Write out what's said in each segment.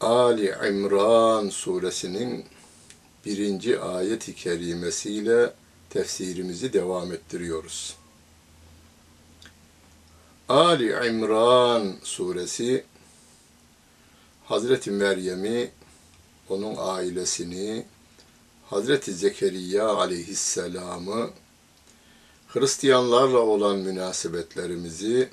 Ali İmran suresinin birinci ayet-i kerimesiyle tefsirimizi devam ettiriyoruz. Ali İmran suresi Hazreti Meryem'i, onun ailesini, Hazreti Zekeriya aleyhisselamı, Hristiyanlarla olan münasebetlerimizi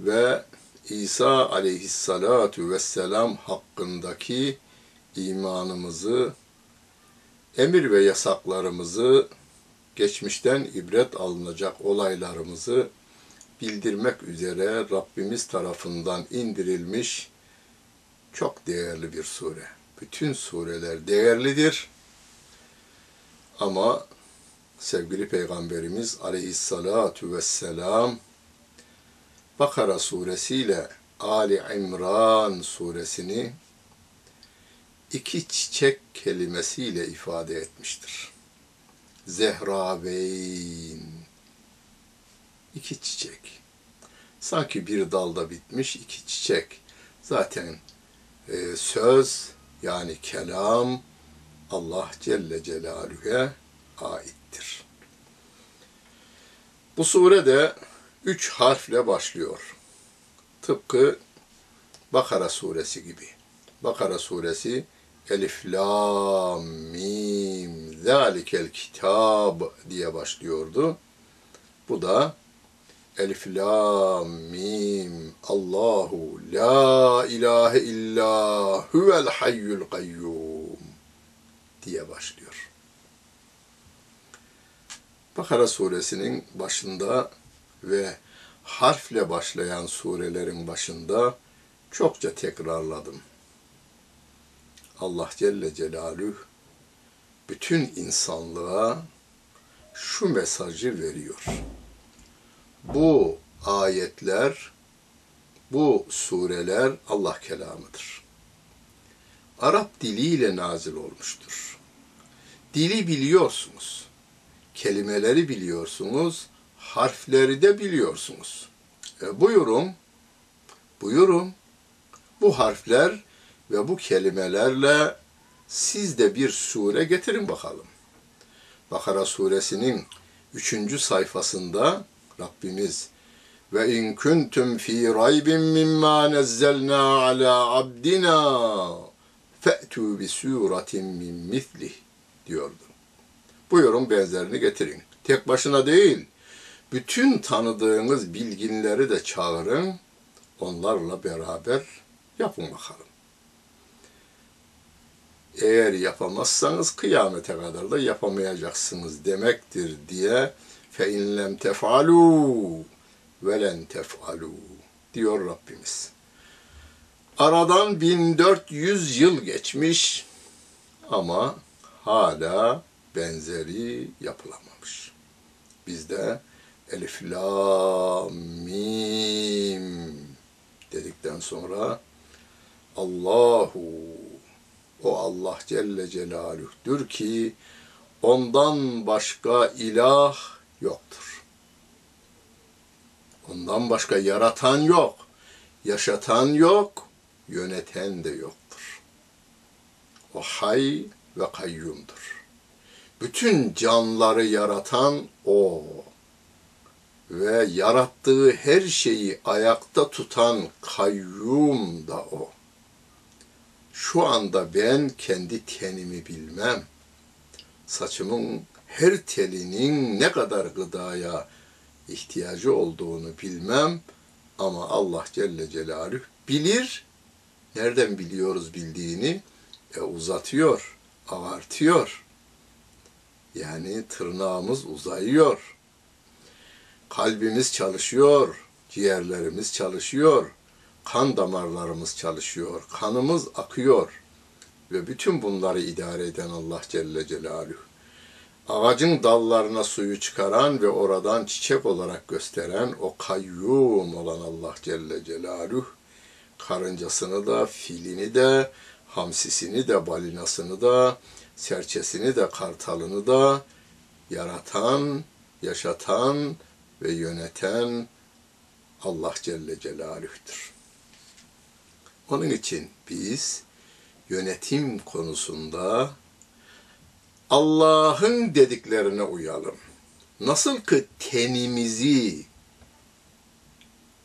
ve İsa aleyhissalatu vesselam hakkındaki imanımızı, emir ve yasaklarımızı, geçmişten ibret alınacak olaylarımızı bildirmek üzere Rabbimiz tarafından indirilmiş çok değerli bir sure. Bütün sureler değerlidir. Ama sevgili Peygamberimiz aleyhissalatu vesselam Bakara suresiyle Ali İmran suresini iki çiçek kelimesiyle ifade etmiştir. Zehraveyn iki çiçek. Sanki bir dalda bitmiş iki çiçek. Zaten e, söz yani kelam Allah Celle Celaluhu'ya aittir. Bu surede üç harfle başlıyor. Tıpkı Bakara suresi gibi. Bakara suresi Elif, Lam, Mim, Zalikel Kitab diye başlıyordu. Bu da Elif, Lam, Mim, Allahu, La ilahe illa huvel hayyul kayyum diye başlıyor. Bakara suresinin başında ve harfle başlayan surelerin başında çokça tekrarladım. Allah Celle Celaluhu bütün insanlığa şu mesajı veriyor. Bu ayetler, bu sureler Allah kelamıdır. Arap diliyle nazil olmuştur. Dili biliyorsunuz. Kelimeleri biliyorsunuz harfleri de biliyorsunuz. E, buyurun, buyurun. Bu harfler ve bu kelimelerle siz de bir sure getirin bakalım. Bakara suresinin üçüncü sayfasında Rabbimiz ve in kuntum fi raybin mimma nazzalna ala abdina fe'tu bi suratin min mislih diyordu. Buyurun benzerini getirin. Tek başına değil, bütün tanıdığınız bilginleri de çağırın, onlarla beraber yapın bakalım. Eğer yapamazsanız kıyamete kadar da yapamayacaksınız demektir diye fe inlem tefalu velen tefalu diyor Rabbimiz. Aradan 1400 yıl geçmiş ama hala benzeri yapılamamış. Biz de Elif, La, Mim dedikten sonra Allahu o Allah Celle Celaluh'tür ki ondan başka ilah yoktur. Ondan başka yaratan yok, yaşatan yok, yöneten de yoktur. O hay ve kayyumdur. Bütün canları yaratan O ve yarattığı her şeyi ayakta tutan kayyum da o. Şu anda ben kendi tenimi bilmem. Saçımın her telinin ne kadar gıdaya ihtiyacı olduğunu bilmem ama Allah Celle Celaluhu bilir. Nereden biliyoruz bildiğini? E, uzatıyor, avartıyor. Yani tırnağımız uzayıyor kalbimiz çalışıyor, ciğerlerimiz çalışıyor, kan damarlarımız çalışıyor, kanımız akıyor ve bütün bunları idare eden Allah Celle Celaluhu. Ağacın dallarına suyu çıkaran ve oradan çiçek olarak gösteren o kayyum olan Allah Celle Celaluhu, karıncasını da, filini de, hamsisini de, balinasını da, serçesini de, kartalını da yaratan, yaşatan ve yöneten Allah Celle Celaluh'tür. Onun için biz yönetim konusunda Allah'ın dediklerine uyalım. Nasıl ki tenimizi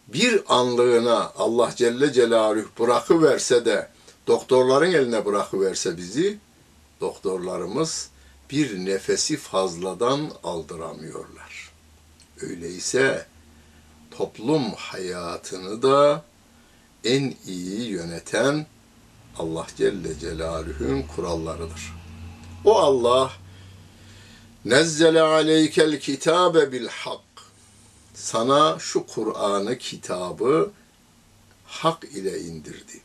bir anlığına Allah Celle Celaluhu bırakıverse de doktorların eline bırakıverse bizi, doktorlarımız bir nefesi fazladan aldıramıyorlar. Öyleyse toplum hayatını da en iyi yöneten Allah Celle Celaluhu'nun kurallarıdır. O Allah nezzele aleykel kitabe bil hak. Sana şu Kur'an'ı kitabı hak ile indirdi.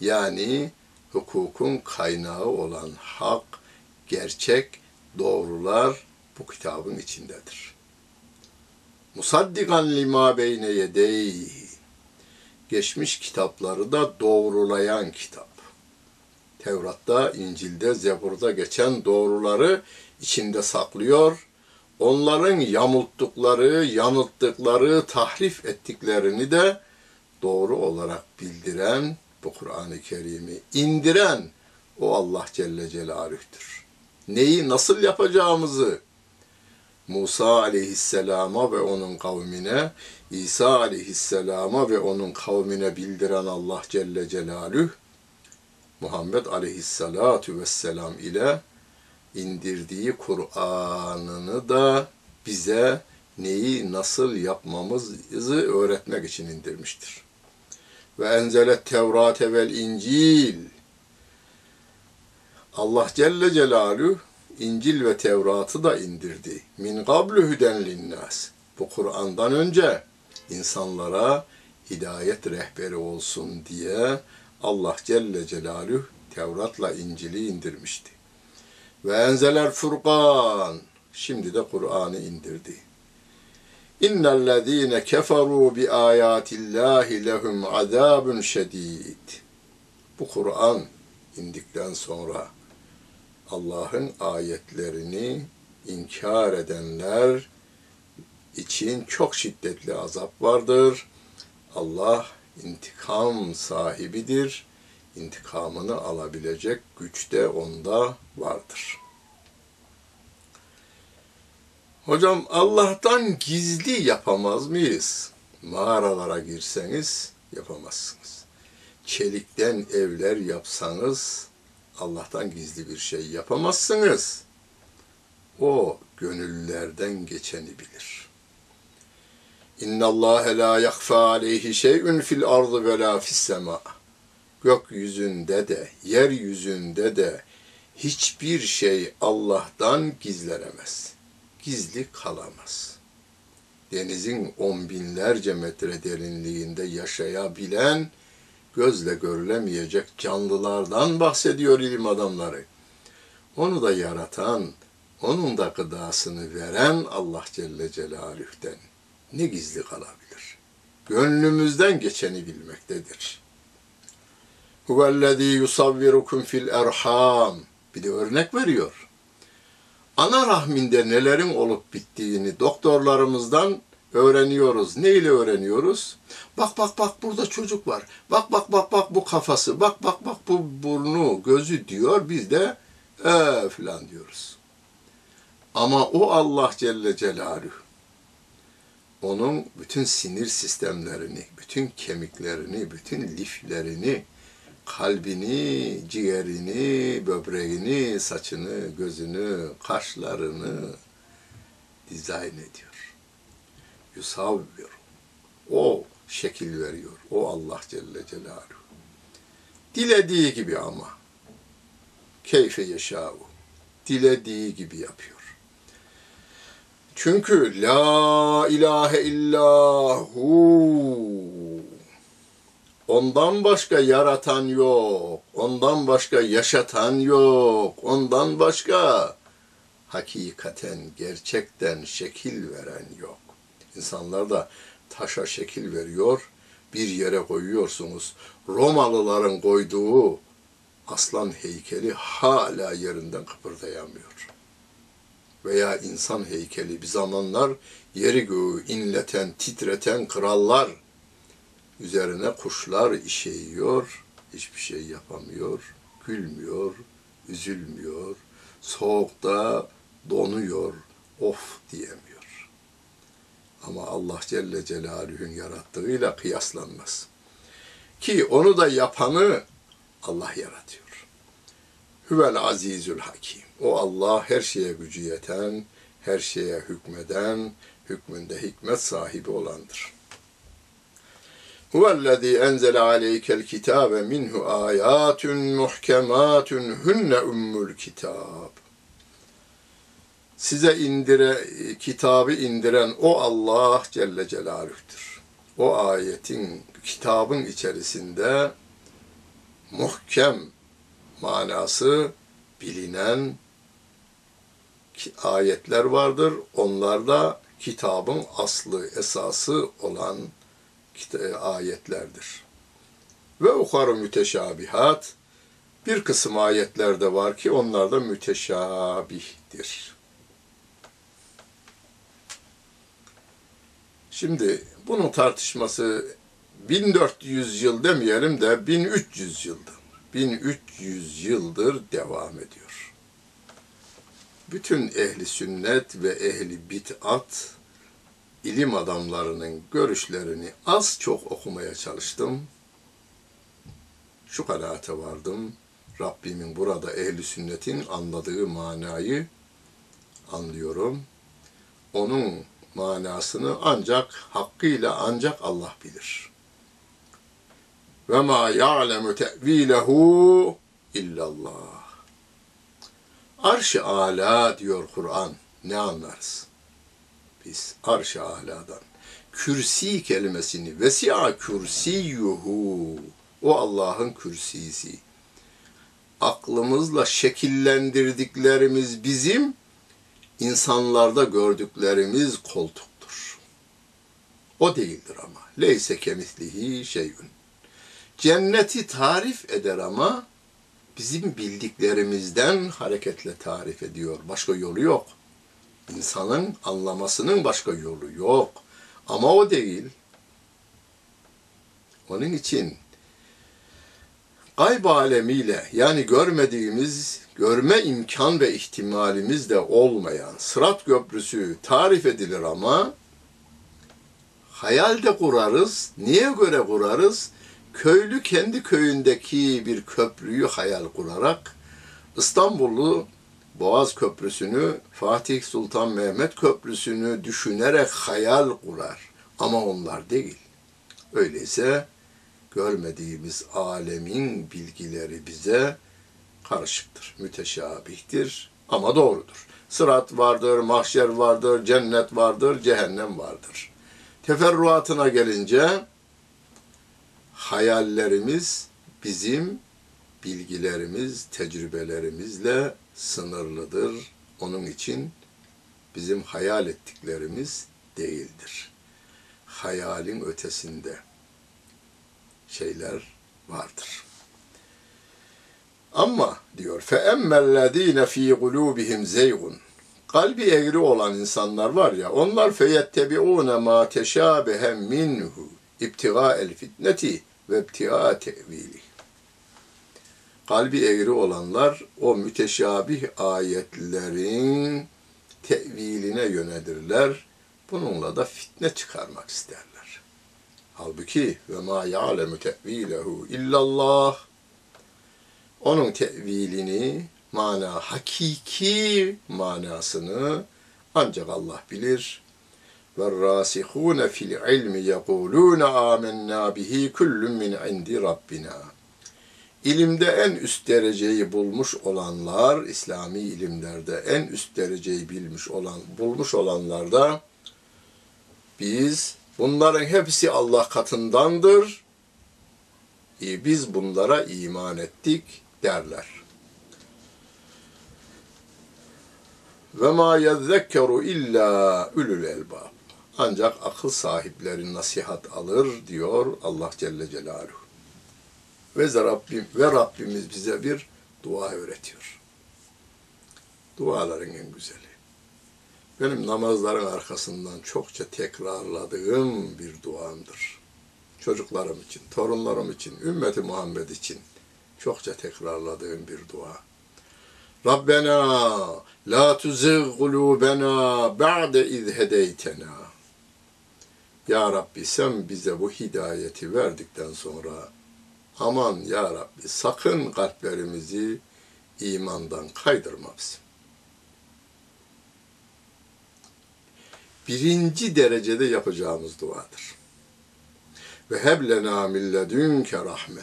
Yani hukukun kaynağı olan hak, gerçek, doğrular bu kitabın içindedir. Musaddikan lima beyne yedeyhi. Geçmiş kitapları da doğrulayan kitap. Tevrat'ta, İncil'de, Zebur'da geçen doğruları içinde saklıyor. Onların yamulttukları, yanılttıkları, tahrif ettiklerini de doğru olarak bildiren bu Kur'an-ı Kerim'i indiren o Allah Celle Celaluh'tür. Neyi nasıl yapacağımızı Musa aleyhisselama ve onun kavmine, İsa aleyhisselama ve onun kavmine bildiren Allah Celle Celaluhu, Muhammed aleyhissalatu vesselam ile indirdiği Kur'an'ını da bize neyi nasıl yapmamızı öğretmek için indirmiştir. Ve enzelet Tevrate vel İncil. Allah Celle Celaluhu İncil ve Tevrat'ı da indirdi. Min qablu hüden linnas. Bu Kur'an'dan önce insanlara hidayet rehberi olsun diye Allah Celle Celaluhu Tevrat'la İncil'i indirmişti. Ve enzeler furkan. Şimdi de Kur'an'ı indirdi. İnnellezîne keferû bi âyâtillâhi lehum azâbun şedîd. Bu Kur'an indikten sonra Allah'ın ayetlerini inkar edenler için çok şiddetli azap vardır. Allah intikam sahibidir. İntikamını alabilecek güç de onda vardır. Hocam Allah'tan gizli yapamaz mıyız? Mağaralara girseniz yapamazsınız. Çelikten evler yapsanız Allah'tan gizli bir şey yapamazsınız. O gönüllerden geçeni bilir. İnna Allah la yakfa aleyhi şey'un fil ardı ve la fis sema. Gökyüzünde de, yeryüzünde de hiçbir şey Allah'tan gizlenemez. Gizli kalamaz. Denizin on binlerce metre derinliğinde yaşayabilen gözle görülemeyecek canlılardan bahsediyor ilim adamları. Onu da yaratan, onun da gıdasını veren Allah Celle Celaluh'ten ne gizli kalabilir? Gönlümüzden geçeni bilmektedir. Huvellezî yusavvirukum fil erham. Bir de örnek veriyor. Ana rahminde nelerin olup bittiğini doktorlarımızdan öğreniyoruz. Ne ile öğreniyoruz? Bak bak bak burada çocuk var. Bak bak bak bak bu kafası. Bak bak bak bu burnu, gözü diyor. Biz de e filan diyoruz. Ama o Allah Celle Celaluhu onun bütün sinir sistemlerini, bütün kemiklerini, bütün liflerini, kalbini, ciğerini, böbreğini, saçını, gözünü, kaşlarını dizayn ediyor. Yusavvir. O şekil veriyor. O Allah Celle Celaluhu. Dilediği gibi ama. Keyfe yeşâhu. Dilediği gibi yapıyor. Çünkü la ilahe illahu Ondan başka yaratan yok. Ondan başka yaşatan yok. Ondan başka hakikaten, gerçekten şekil veren yok. İnsanlar da taşa şekil veriyor, bir yere koyuyorsunuz. Romalıların koyduğu aslan heykeli hala yerinden kıpırdayamıyor. Veya insan heykeli bir zamanlar yeri göğü inleten, titreten krallar üzerine kuşlar işeyiyor, hiçbir şey yapamıyor, gülmüyor, üzülmüyor, soğukta donuyor, of diyemiyor. Ama Allah Celle Celaluhu'nun yarattığıyla kıyaslanmaz. Ki onu da yapanı Allah yaratıyor. Huvel azizül hakim. O Allah her şeye gücü yeten, her şeye hükmeden, hükmünde hikmet sahibi olandır. Huvellezî enzele aleykel kitâbe minhu âyâtun muhkemâtun hunne ummul kitâb. Size indire, kitabı indiren o Allah Celle Celaluh'tür. O ayetin, kitabın içerisinde muhkem manası bilinen ayetler vardır. Onlar da kitabın aslı, esası olan ayetlerdir. Ve uharu müteşabihat bir kısım ayetlerde var ki onlar da müteşabihtir. Şimdi bunun tartışması 1400 yıl demeyelim de 1300 yıldır. 1300 yıldır devam ediyor. Bütün ehli sünnet ve ehli bid'at ilim adamlarının görüşlerini az çok okumaya çalıştım. Şu kanaate vardım. Rabbimin burada ehli sünnetin anladığı manayı anlıyorum. Onun manasını ancak hakkıyla ancak Allah bilir. Ve ma ya'lemu te'vilehu illallah. Arş-ı ala diyor Kur'an. Ne anlarız? Biz arş-ı aladan. Kürsi kelimesini vesi'a kürsiyuhu. O Allah'ın kürsisi. Aklımızla şekillendirdiklerimiz bizim insanlarda gördüklerimiz koltuktur. O değildir ama. Leyse kemislihi şeyün. Cenneti tarif eder ama bizim bildiklerimizden hareketle tarif ediyor. Başka yolu yok. İnsanın anlamasının başka yolu yok. Ama o değil. Onun için gayb alemiyle yani görmediğimiz, görme imkan ve ihtimalimiz de olmayan Sırat Köprüsü tarif edilir ama hayal de kurarız. Niye göre kurarız? Köylü kendi köyündeki bir köprüyü hayal kurarak İstanbullu Boğaz Köprüsü'nü, Fatih Sultan Mehmet Köprüsü'nü düşünerek hayal kurar. Ama onlar değil. Öyleyse görmediğimiz alemin bilgileri bize karışıktır, müteşabihtir ama doğrudur. Sırat vardır, mahşer vardır, cennet vardır, cehennem vardır. Teferruatına gelince hayallerimiz bizim bilgilerimiz, tecrübelerimizle sınırlıdır. Onun için bizim hayal ettiklerimiz değildir. Hayalin ötesinde şeyler vardır. Ama diyor fe emmellezine fi kulubihim zeygun kalbi eğri olan insanlar var ya onlar feyettebiune ma teşabehe minhu ibtiga el fitneti ve ibtiga tevili. Kalbi eğri olanlar o müteşabih ayetlerin teviline yönelirler. Bununla da fitne çıkarmak isterler. Halbuki ve ma ya'lemu tevilehu illallah onun tevilini, mana hakiki manasını ancak Allah bilir. Ve rasihune fil ilmi yekulune amennâ bihi kullun min indi rabbina. İlimde en üst dereceyi bulmuş olanlar, İslami ilimlerde en üst dereceyi bilmiş olan, bulmuş olanlar da biz bunların hepsi Allah katındandır. e, biz bunlara iman ettik derler. Ve ma yezzekkeru illa ulul elbab. Ancak akıl sahipleri nasihat alır diyor Allah Celle Celaluhu. Ve Rabbim ve Rabbimiz bize bir dua öğretiyor. Duaların en güzeli. Benim namazların arkasından çokça tekrarladığım bir duamdır. Çocuklarım için, torunlarım için, ümmeti Muhammed için çokça tekrarladığım bir dua. Rabbena la tuzigh kulubena ba'de iz hedeytena. Ya Rabbi sen bize bu hidayeti verdikten sonra aman ya Rabbi sakın kalplerimizi imandan kaydırma bizi. Birinci derecede yapacağımız duadır. Ve heblena milledünke rahme.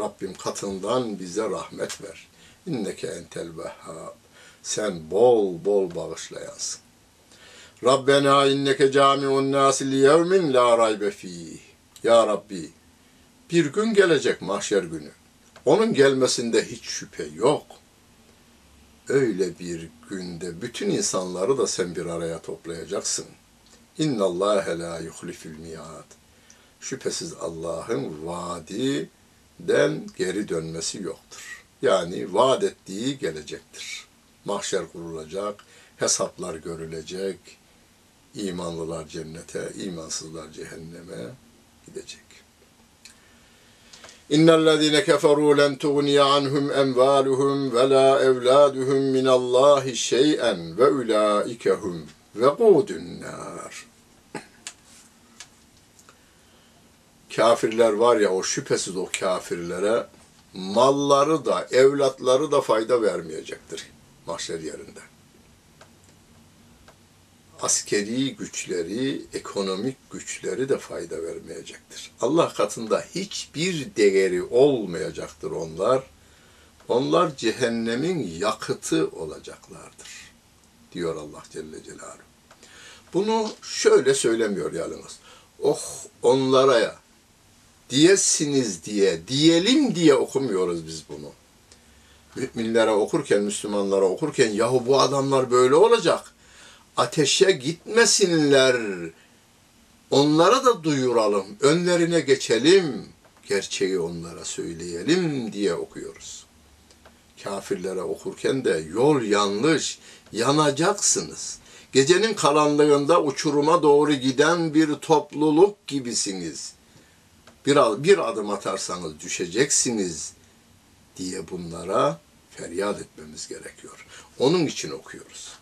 Rabbim katından bize rahmet ver. İnneke entel vehhab. Sen bol bol bağışlayansın. Rabbena inneke camiun nasi li yevmin la raybe fih. Ya Rabbi bir gün gelecek mahşer günü. Onun gelmesinde hiç şüphe yok. Öyle bir günde bütün insanları da sen bir araya toplayacaksın. İnna Allah la yuhlifil miad. Şüphesiz Allah'ın vaadiden geri dönmesi yoktur. Yani vaat ettiği gelecektir. Mahşer kurulacak, hesaplar görülecek, imanlılar cennete, imansızlar cehenneme gidecek. İnnellezîne keferû len tuğniye anhum emvâluhum ve lâ evlâduhum minallâhi şey'en ve ulâikehum ve gûdün nâr. Kafirler var ya o şüphesiz o kafirlere malları da evlatları da fayda vermeyecektir mahşer yerinde. Askeri güçleri, ekonomik güçleri de fayda vermeyecektir. Allah katında hiçbir değeri olmayacaktır onlar. Onlar cehennemin yakıtı olacaklardır. Diyor Allah Celle Celaluhu. Bunu şöyle söylemiyor yalnız. Oh onlara ya diyesiniz diye, diyelim diye okumuyoruz biz bunu. Müminlere okurken, Müslümanlara okurken yahu bu adamlar böyle olacak. Ateşe gitmesinler. Onlara da duyuralım. Önlerine geçelim. Gerçeği onlara söyleyelim diye okuyoruz. Kafirlere okurken de yol yanlış, yanacaksınız. Gecenin karanlığında uçuruma doğru giden bir topluluk gibisiniz.'' bir, bir adım atarsanız düşeceksiniz diye bunlara feryat etmemiz gerekiyor. Onun için okuyoruz.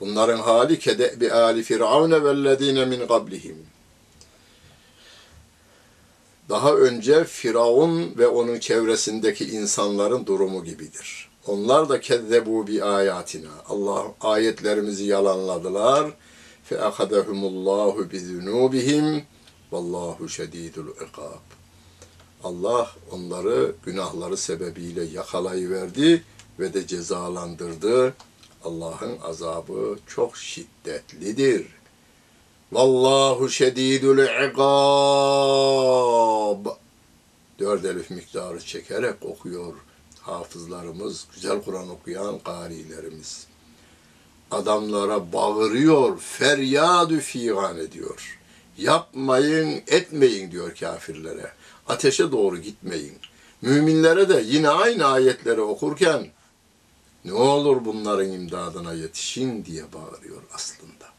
Bunların hali kede bi ali firavune vellezine min qablihim. Daha önce Firavun ve onun çevresindeki insanların durumu gibidir. Onlar da kezzebu bi ayatina. Allah ayetlerimizi yalanladılar. Fe akadehumullahu bi zunubihim Vallahu şedidul ikab. Allah onları günahları sebebiyle yakalayıverdi ve de cezalandırdı. Allah'ın azabı çok şiddetlidir. Vallahu şedidul ikab. Dört elif miktarı çekerek okuyor hafızlarımız, güzel Kur'an okuyan karilerimiz. Adamlara bağırıyor, feryadü figan ediyor. Yapmayın, etmeyin diyor kafirlere. Ateşe doğru gitmeyin. Müminlere de yine aynı ayetleri okurken ne olur bunların imdadına yetişin diye bağırıyor aslında.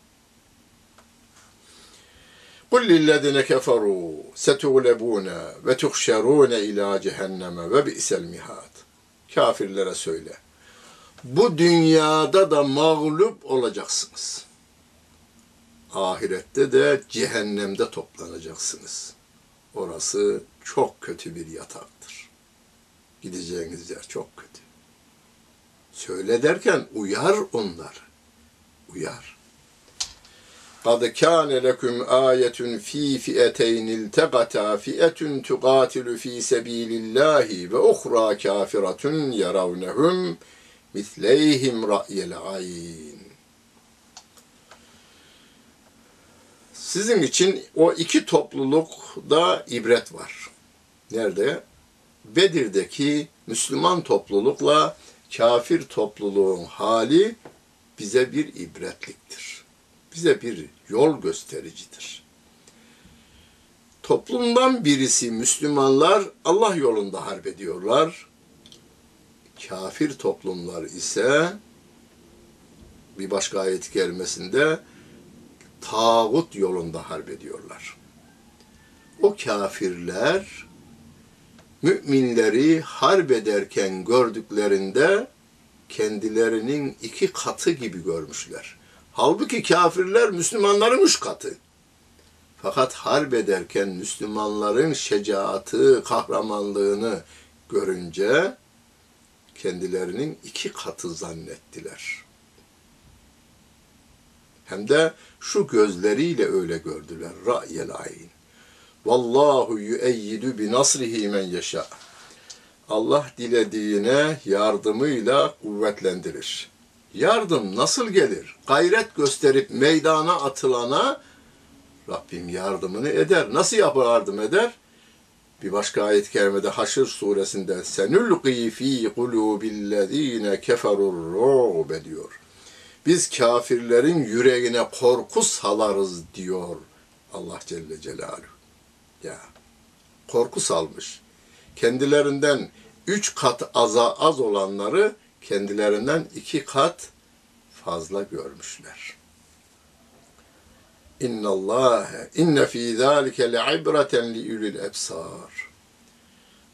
قُلْ لِلَّذِينَ كَفَرُوا سَتُغْلَبُونَ وَتُحْشَرُونَ اِلَى cehenneme وَبِئْسَ الْمِهَادِ Kafirlere söyle. Bu dünyada da mağlup olacaksınız ahirette de cehennemde toplanacaksınız. Orası çok kötü bir yataktır. Gideceğiniz yer çok kötü. Söyle derken uyar onlar. Uyar. قَدْ كَانَ لَكُمْ آيَةٌ ف۪ي فِئَتَيْنِ الْتَقَتَا فِئَةٌ تُقَاتِلُ ف۪ي سَب۪يلِ اللّٰهِ وَاُخْرَى كَافِرَةٌ يَرَوْنَهُمْ مِثْلَيْهِمْ رَأْيَ الْعَيْنِ Sizin için o iki toplulukta ibret var. Nerede? Bedir'deki Müslüman toplulukla kafir topluluğun hali bize bir ibretliktir. Bize bir yol göstericidir. Toplumdan birisi Müslümanlar Allah yolunda harp ediyorlar. Kafir toplumlar ise bir başka ayet gelmesinde tağut yolunda harp ediyorlar. O kafirler müminleri harp ederken gördüklerinde kendilerinin iki katı gibi görmüşler. Halbuki kafirler Müslümanların üç katı. Fakat harp ederken Müslümanların şecaatı, kahramanlığını görünce kendilerinin iki katı zannettiler. Hem de şu gözleriyle öyle gördüler. Ra'yel ayn. Vallahu yüeyyidu bi nasrihi men yeşâ. Allah dilediğine yardımıyla kuvvetlendirir. Yardım nasıl gelir? Gayret gösterip meydana atılana Rabbim yardımını eder. Nasıl yapar yardım eder? Bir başka ayet-i kerimede Haşr suresinde senulqi fi kulubillezine keferur ru'be diyor. Biz kafirlerin yüreğine korku salarız diyor Allah Celle Celaluhu. Ya korku salmış. Kendilerinden üç kat aza az olanları kendilerinden iki kat fazla görmüşler. İnna Allah inne fi zalike le'ibreten li ulil ebsar.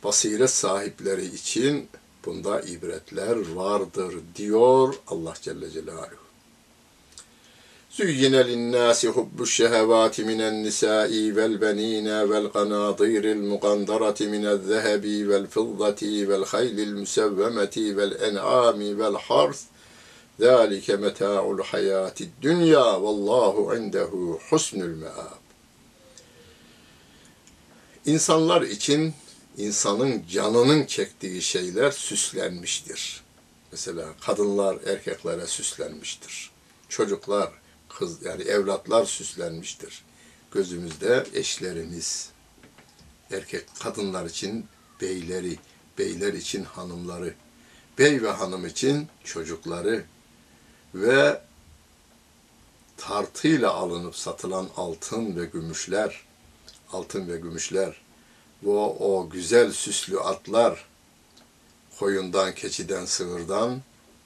Basiret sahipleri için bunda ibretler vardır diyor Allah Celle Celaluhu. زين للناس حب الشهوات من النساء والبنين والقناطير المقنطرة من الذهب والفضة والخيل المسومة والأنعام والحرث ذلك متاع الحياة الدنيا والله عنده حسن المآب İnsanlar için insanın canının çektiği şeyler süslenmiştir. Mesela kadınlar erkeklere süslenmiştir. Çocuklar kız yani evlatlar süslenmiştir. Gözümüzde eşlerimiz, erkek kadınlar için beyleri, beyler için hanımları, bey ve hanım için çocukları ve tartıyla alınıp satılan altın ve gümüşler, altın ve gümüşler, bu o güzel süslü atlar, koyundan, keçiden, sığırdan,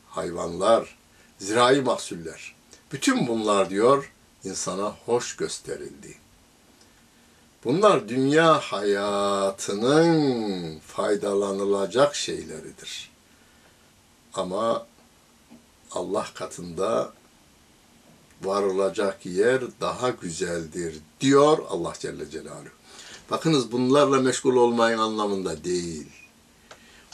hayvanlar, zirai mahsuller. Bütün bunlar diyor insana hoş gösterildi. Bunlar dünya hayatının faydalanılacak şeyleridir. Ama Allah katında varılacak yer daha güzeldir diyor Allah Celle Celaluhu. Bakınız bunlarla meşgul olmayın anlamında değil.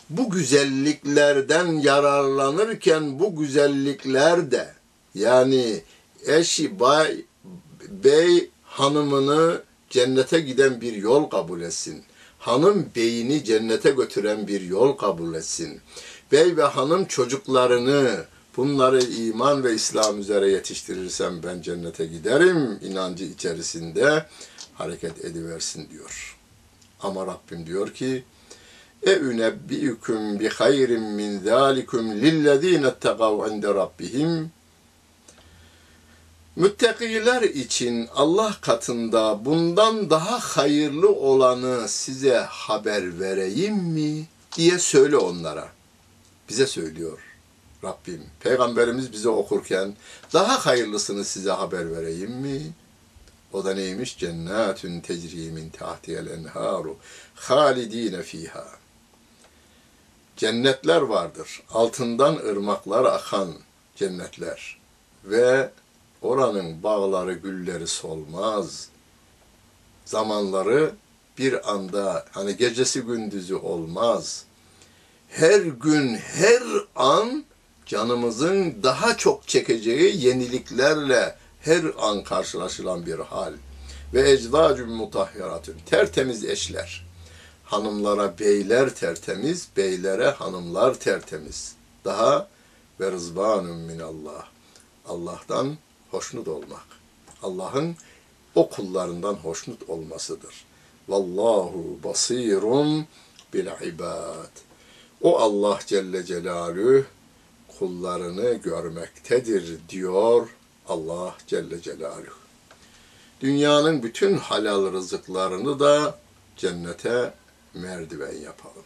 Bu güzelliklerden yararlanırken bu güzellikler de yani eşi bay, bey hanımını cennete giden bir yol kabul etsin. Hanım beyini cennete götüren bir yol kabul etsin. Bey ve hanım çocuklarını bunları iman ve İslam üzere yetiştirirsem ben cennete giderim inancı içerisinde hareket ediversin diyor. Ama Rabbim diyor ki e ünebbiüküm bi hayrin min zalikum lillezine tegav inde rabbihim Müttakiler için Allah katında bundan daha hayırlı olanı size haber vereyim mi diye söyle onlara. Bize söylüyor Rabbim. Peygamberimiz bize okurken daha hayırlısını size haber vereyim mi? O da neymiş? Cennetün tecri min tahtiyel enharu halidine fiha. Cennetler vardır. Altından ırmaklar akan cennetler. Ve oranın bağları, gülleri solmaz. Zamanları bir anda hani gecesi gündüzü olmaz. Her gün, her an canımızın daha çok çekeceği yeniliklerle her an karşılaşılan bir hal. Ve ecdacun mutahhiratun. Tertemiz eşler. Hanımlara beyler tertemiz, beylere hanımlar tertemiz. Daha ve rızbanun minallah. Allah'tan hoşnut olmak. Allah'ın o kullarından hoşnut olmasıdır. Vallahu basirun bil ibad. O Allah Celle Celaluhu kullarını görmektedir diyor Allah Celle Celaluhu. Dünyanın bütün halal rızıklarını da cennete merdiven yapalım.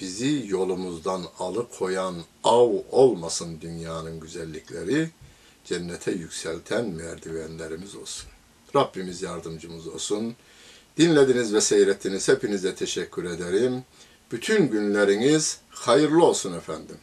Bizi yolumuzdan alıkoyan av olmasın dünyanın güzellikleri, cennete yükselten merdivenlerimiz olsun. Rabbimiz yardımcımız olsun. Dinlediniz ve seyrettiniz. Hepinize teşekkür ederim. Bütün günleriniz hayırlı olsun efendim.